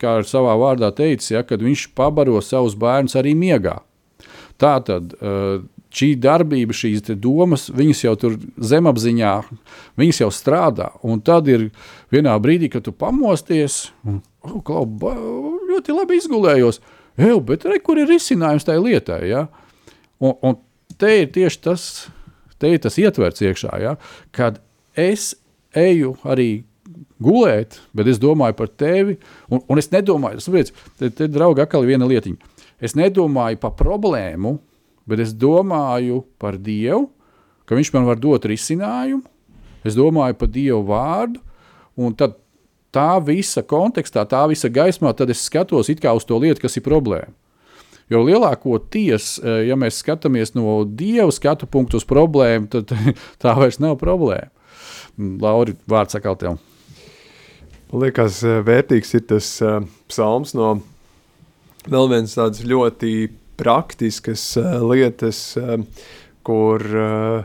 kā ir savā vārdā teicis, ja, kad viņš pabaro savus bērnus arī miegā. Tā tad šī darbība, šīs domas, viņas jau tur zemapziņā, viņas jau strādā. Un tad ir vienā brīdī, kad tu pamosties, un oh, klau, ļoti labi izgulējos. Eju, bet re, kur ir risinājums tajā lietā? Ja? Un, un te ir tieši tas, te ir tas ietverts iekšā, ja? kad es eju arī gulēt, bet es domāju par tevi. Un, un es nedomāju, tas te, te draugi, atkal viena lietiņa. Es nedomāju par problēmu, bet es domāju par Dievu, ka Viņš man var dot risinājumu. Es domāju par Dievu vārdu, un tad tā visa kontekstā, tā visa gaismā, tad es skatos uz to lietu, kas ir problēma. Jo lielākoties, eh, ja mēs skatāmies no Dieva skatu punktu uz problēmu, tad tā vairs nav problēma. Lauri, vārds sakal tev. Liekas, eh, vērtīgs ir tas uh, psalms no vēl vienas tādas ļoti praktiskas uh, lietas, uh, kur uh,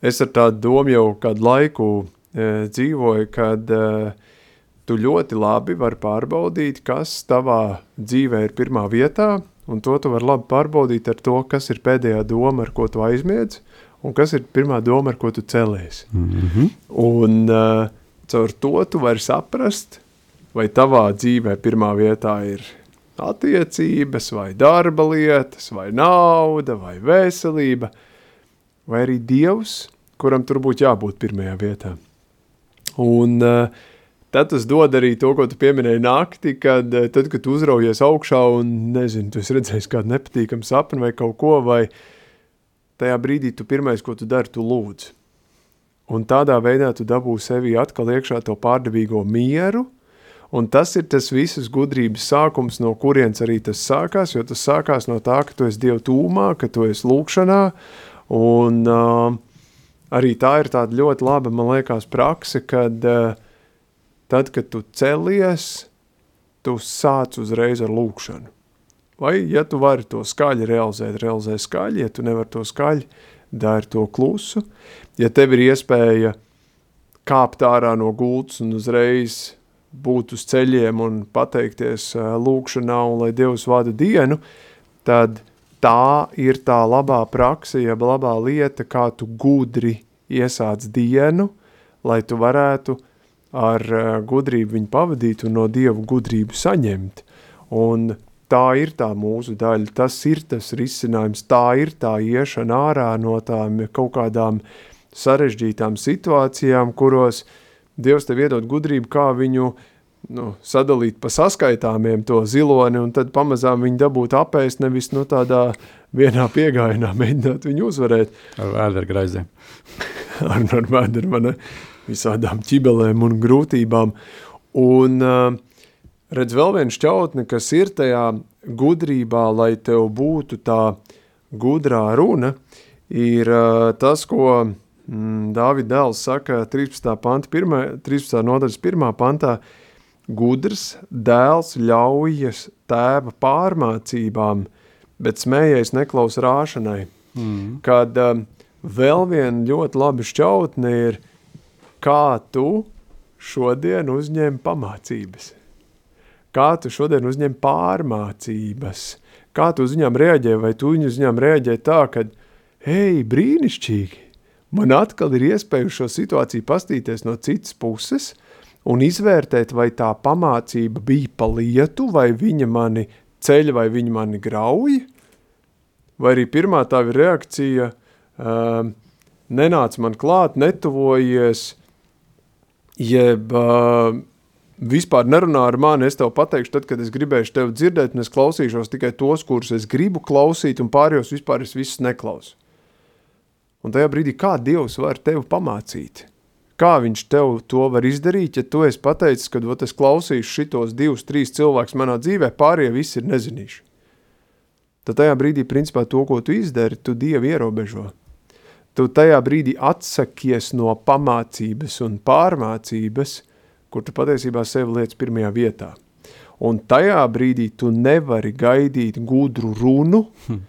es ar tādu domu jau kādu laiku uh, dzīvoju, kad uh, tu ļoti labi vari pārbaudīt, kas tavā dzīvē ir pirmā vietā, un to tu vari labi pārbaudīt ar to, kas ir pēdējā doma, ar ko tu aizmiedz, un kas ir pirmā doma, ar ko tu celies. Mm -hmm. Un uh, Caur to tu vari saprast, vai tavā dzīvē pirmā vietā ir attiecības, vai darba lietas, vai nauda, vai veselība, vai arī Dievs, kuram tur būtu jābūt pirmajā vietā. Un uh, tad tas dod arī to, ko tu pieminēji nakti, kad, uh, tad, kad tu uzraujies augšā un, nezinu, tu esi redzējis kādu nepatīkamu sapni vai kaut ko, vai tajā brīdī tu pirmais, ko tu dari, tu lūdz. Un tādā veidā tu dabū sevi atkal iekšā to pārdevīgo mieru, un tas ir tas visas gudrības sākums, no kurienes arī tas sākās, jo tas sākās no tā, ka tu esi Dievu tūmā, ka tu esi lūkšanā, un uh, arī tā ir tāda ļoti laba, man liekas, prakse, kad uh, tad, kad tu celies, tu sāc uzreiz ar lūkšanu. Vai, ja tu vari to skaļi realizēt, realizē skaļi, ja tu nevar to skaļi, dari to klusu. Ja tev ir iespēja kāpt ārā no gultas un uzreiz būt uz ceļiem un pateikties lūkšanā un lai Dievs vada dienu, tad tā ir tā labā praksa, jeb labā lieta, kā tu gudri iesāc dienu, lai tu varētu ar gudrību viņu pavadīt un no Dievu gudrību saņemt. Un tā ir tā mūsu daļa, tas ir tas risinājums, tā ir tā iešana ārā no tām kaut kādām sarežģītām situācijām, kuros Dievs tev iedod gudrību, kā viņu nu, sadalīt pa saskaitāmiem to ziloni, un tad pamazām viņu dabūt apēst, nevis nu, tādā vienā piegājienā mēģināt viņu uzvarēt. Ar vēdergraizēm. ar, ar vēdermane visādām ķibelēm un grūtībām. Un uh, redz vēl viena šķautne, kas ir tajā gudrībā, lai tev būtu tā gudrā runa, ir uh, tas, ko Dāvida dēls saka 13. Panta, 1, 13. nodaļas 1. pantā, gudrs dēls ļaujas tēva pārmācībām, bet smējais neklaus rāšanai. Mm. Kad um, vēl viena ļoti laba šķautne ir, kā tu šodien uzņem pamācības kā tu šodien uzņem pārmācības, kā tu uz viņām reaģē, vai tu uz viņām reaģē tā, ka, hei, brīnišķīgi, man atkal ir iespēja uz šo situāciju pastīties no citas puses un izvērtēt, vai tā pamācība bija pa lietu, vai viņa mani ceļ, vai viņa mani grauj, vai arī pirmā tā ir reakcija, uh, nenāc man klāt, netuvojies, jeb uh, vispār nerunā ar mani, es tev pateikšu, tad, kad es gribēšu tevi dzirdēt, un es klausīšos tikai tos, kurus es gribu klausīt, un pārējos vispār es visus neklausu. Un tajā brīdī, kā Dievs var tevi pamācīt? Kā viņš tev to var izdarīt, ja tu esi pateicis, ka ot, es klausīšu šitos divus, trīs cilvēkus manā dzīvē, pārējie visi ir nezinīši. Tad tajā brīdī, principā, to, ko tu izdari, tu Dievu ierobežo. Tu tajā brīdī atsakies no pamācības un pārmācības – kur tu patiesībā sevi liec pirmajā vietā. Un tajā brīdī tu nevari gaidīt gudru runu, hm.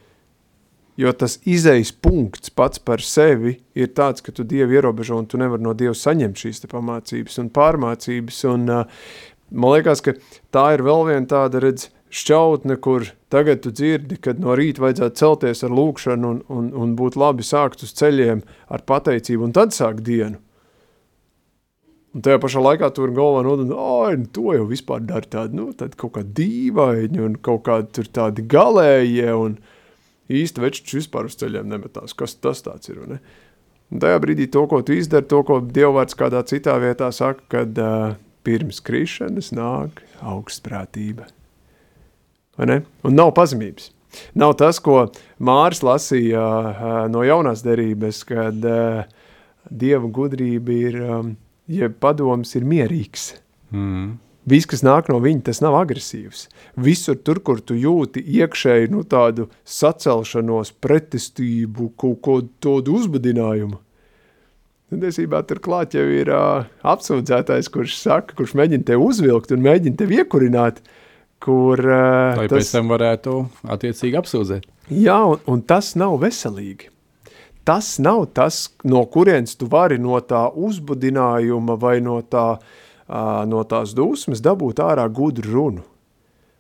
Jo tas izejas punkts pats par sevi ir tāds, ka tu Dievu ierobežo un tu nevari no Dieva saņemt šīs pamācības un pārmācības. Un, uh, man liekas, ka tā ir vēl viena tāda, redz, šķautne, kur tagad tu dzirdi, kad no rīta vajadzētu celties ar lūkšanu un, un, un būt labi sākt uz ceļiem ar pateicību un tad sākt dienu. Un tajā pašā laikā tur galvā nodoma, ka nu, to jau vispār dara tādi, nu, tādi kaut kādi dīvaini un kaut kādi tur tādi galējie un īsti večuši vispār uz ceļiem nemetās. Kas tas tāds ir? Ne? Un tajā brīdī to, ko tu izdari, to, ko Dievvārds kādā citā vietā saka, kad uh, pirms krišanas nāk augstprātība. Un nav pazemības. Nav tas, ko Māris lasīja uh, no jaunās derības, kad uh, Dieva gudrība ir um, jeb padoms ir mierīgs. Mm. Viss, kas nāk no viņa, tas nav agresīvs. Visur tur, kur tu jūti iekšēji nu, tādu sacelšanos, pretestību, kaut ko tādu uzbudinājumu. Tiesībā tur klāt jau ir uh, apsūdzētais, kurš saka, kurš mēģina tevi uzvilkt un mēģina tevi iekurināt, kur... Uh, Lai tas... pēc tam varētu attiecīgi apsūdzēt. Jā, un, un tas nav veselīgi tas nav tas, no kurienes tu vari no tā uzbudinājuma vai no, tā, no tās dusmas dabūt ārā gudru runu.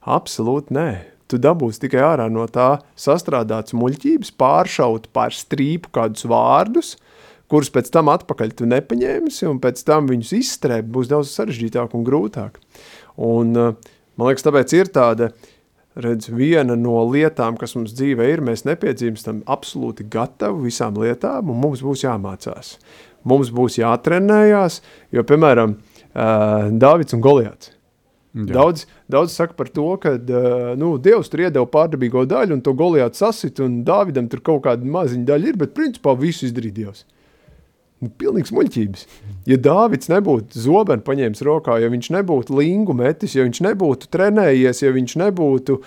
Absolūti nē. Tu dabūsi tikai ārā no tā sastrādāts muļķības, pāršaut pār strīpu kādus vārdus, kurus pēc tam atpakaļ tu nepaņēmsi, un pēc tam viņus izstrēpt būs daudz sarežģītāk un grūtāk. Un, man liekas, tāpēc ir tāda redz, viena no lietām, kas mums dzīvē ir, mēs nepiedzimstam absolūti gatavi visām lietām, un mums būs jāmācās. Mums būs jātrenējās, jo, piemēram, uh, Dāvids un Goliāts. Jā. Daudz, Daudz saka par to, ka uh, nu, Dievs tur iedeva pārdabīgo daļu, un to Goliāts sasit, un Dāvidam tur kaut kāda maziņa daļa ir, bet principā visu izdarīja Dievs. Nu, pilnīgs muļķības. Ja Dārvids nebūtu zobenu paņēmis rokā, ja viņš nebūtu lingu metis, ja viņš nebūtu trenējies, ja viņš nebūtu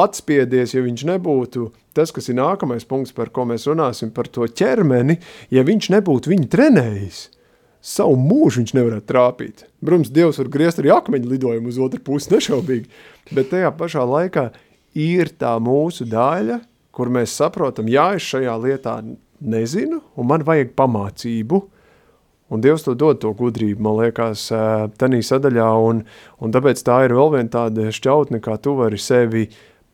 atspiedies, ja viņš nebūtu tas, kas ir nākamais punkts, par ko mēs runāsim, par to ķermeni, ja viņš nebūtu viņu trenējis, savu mūžu viņš nevarētu trāpīt. Protams, Dievs var griezt arī akmeņu lidojumu uz otru pusi, nešaubīgi, bet tajā pašā laikā ir tā mūsu daļa, kur mēs saprotam, jā, es šajā lietā nezinu, un man vajag pamācību, un Dievs to dod to gudrību, man liekas, tenī sadaļā, un, un tāpēc tā ir vēl viena tāda šķautne, kā tu vari sevi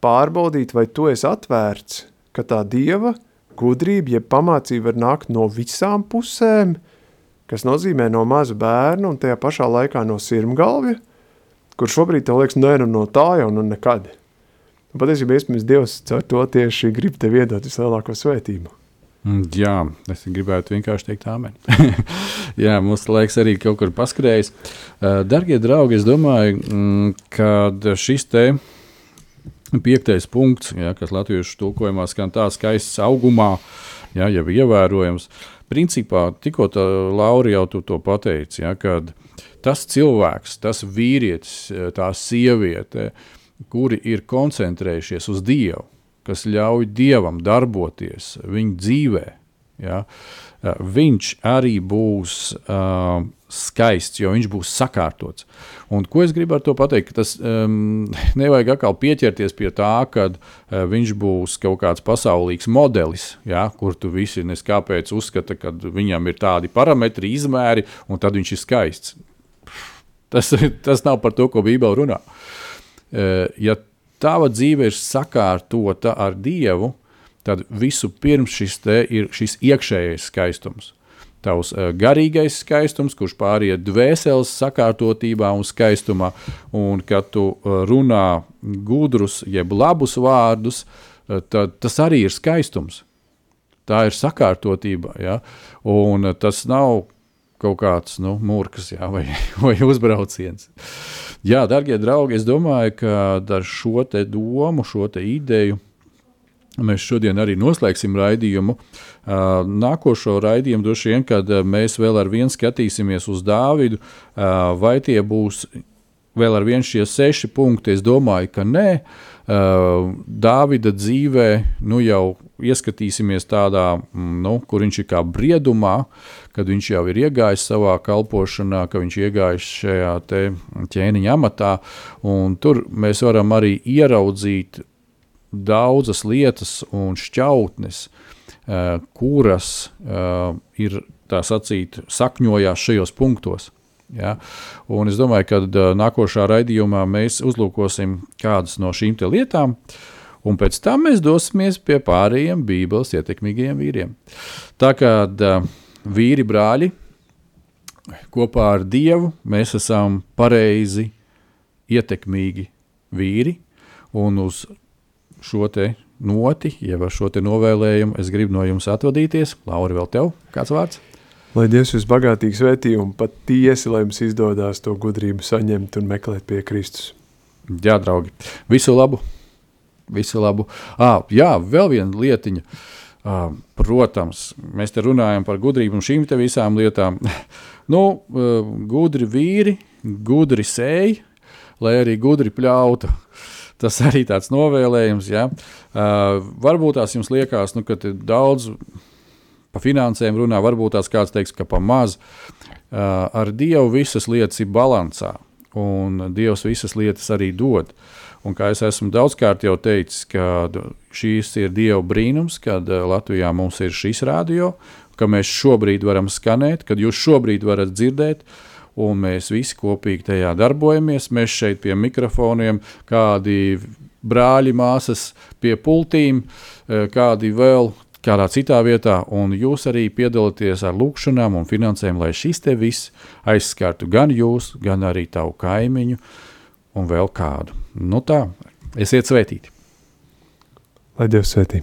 pārbaudīt, vai tu esi atvērts, ka tā Dieva gudrība, ja pamācība var nākt no visām pusēm, kas nozīmē no maza bērna un tajā pašā laikā no sirmgalvja, kur šobrīd tev liekas, nē, nu no tā jau nu nekad. Un patiesībā, iespējams, Dievs caur to tieši grib tev iedot vislielāko svētību. Mm, jā, es gribētu vienkārši teikt, amen. Jā, mums laiks arī kaut kur paskrējis. Uh, Darbie draugi, es domāju, mm, ka šis te piektais punkts, jā, kas latviešu tulkojumā skan tā skaists augumā, jā, jau ievērojams. Principā tikko Laura jau to pateici, jā, kad tas cilvēks, tas vīrietis, tā sieviete, kuri ir koncentrējušies uz Dievu, kas ļauj dievam darboties viņa dzīvē, ja, viņš arī būs uh, skaists, jo viņš būs sakārtots. Un, ko es gribu ar to pateikt? Tas um, nevajag atkal pieķerties pie tā, ka uh, viņš būs kaut kāds pasaulīgs modelis, ja, kur tu visi neskāpēc uzskata, ka viņam ir tādi parametri, izmēri, un tad viņš ir skaists. Tas, tas nav par to, ko Bībele runā. Uh, ja tava dzīve ir sakārtota ar Dievu, tad visu pirms šis ir šis iekšējais skaistums. Tavs uh, garīgais skaistums, kurš pāriet dvēseles sakārtotībā un skaistumā, un kad tu uh, runā gudrus, jeb labus vārdus, uh, tad tas arī ir skaistums. Tā ir sakārtotība. Ja? Un tas nav kaut kāds nu, mūrkas jā, vai, vai uzbrauciens. Jā, darbie draugi, es domāju, ka ar šo domu, šo ideju mēs šodien arī noslēgsim raidījumu. Nākošo raidījumu droši vien, kad mēs vēl ar vienu skatīsimies uz Dāvidu, vai tie būs vēl ar vienu šie seši punkti. Es domāju, ka nē. Dāvida dzīvē nu jau ieskatīsimies tādā, mm, nu, kur viņš ir kā briedumā, kad viņš jau ir iegājis savā kalpošanā, ka viņš ir iegājis šajā ķēniņa amatā. Tur mēs varam arī ieraudzīt daudzas lietas un šķautnes, uh, kuras uh, ir tā sacīt, sakņojās šajos punktos. Ja? Un es domāju, ka uh, nākošā raidījumā mēs uzlūkosim kādas no šīm lietām, un pēc tam mēs dosimies pie pārējiem Bībeles ietekmīgajiem vīriem. Tā kā vīri brāļi kopā ar Dievu mēs esam pareizi, ietekmīgi vīri, un uz šo noti, jeb ar šo novēlējumu es gribu no jums atvadīties. Laura, vēl tev kāds vārds? Lai Dievs jūs bagātīgi svētī un patiesi, lai jums izdodas to gudrību saņemt un meklēt pie Kristus. Jā, draugi, visu labu! Visu labu. À, jā, vēl viena lietiņa. Uh, protams, mēs te runājam par gudrību un šīm visām lietām. nu, gudri vīri, gudri sēji, lai arī gudri pļauta. Tas arī tāds novēlējums. Ja? Uh, varbūt tās jums liekas, nu, ka daudz par finansēm runā, varbūt tās kāds teiks, ka pa maz. Uh, ar Dievu visas lietas ir balansā, un Dievs visas lietas arī dod. Un kā es esmu daudzkārt jau teicis, ka šīs ir Dieva brīnums, kad Latvijā mums ir šis radio, ka mēs šobrīd varam skanēt, kad jūs šobrīd varat dzirdēt, uh, un mēs visi kopīgi tajā darbojamies. Mēs šeit pie mikrofoniem, kādi brāļi, māsas pie pultīm, e, kādi vēl kādā citā vietā, un jūs arī piedalāties ar lūkšanām un finansēm, lai šis te viss aizskartu gan jūs, gan arī tavu kaimiņu un vēl kādu. Nu tā, esiet svētīti! Lai Dievs svētī!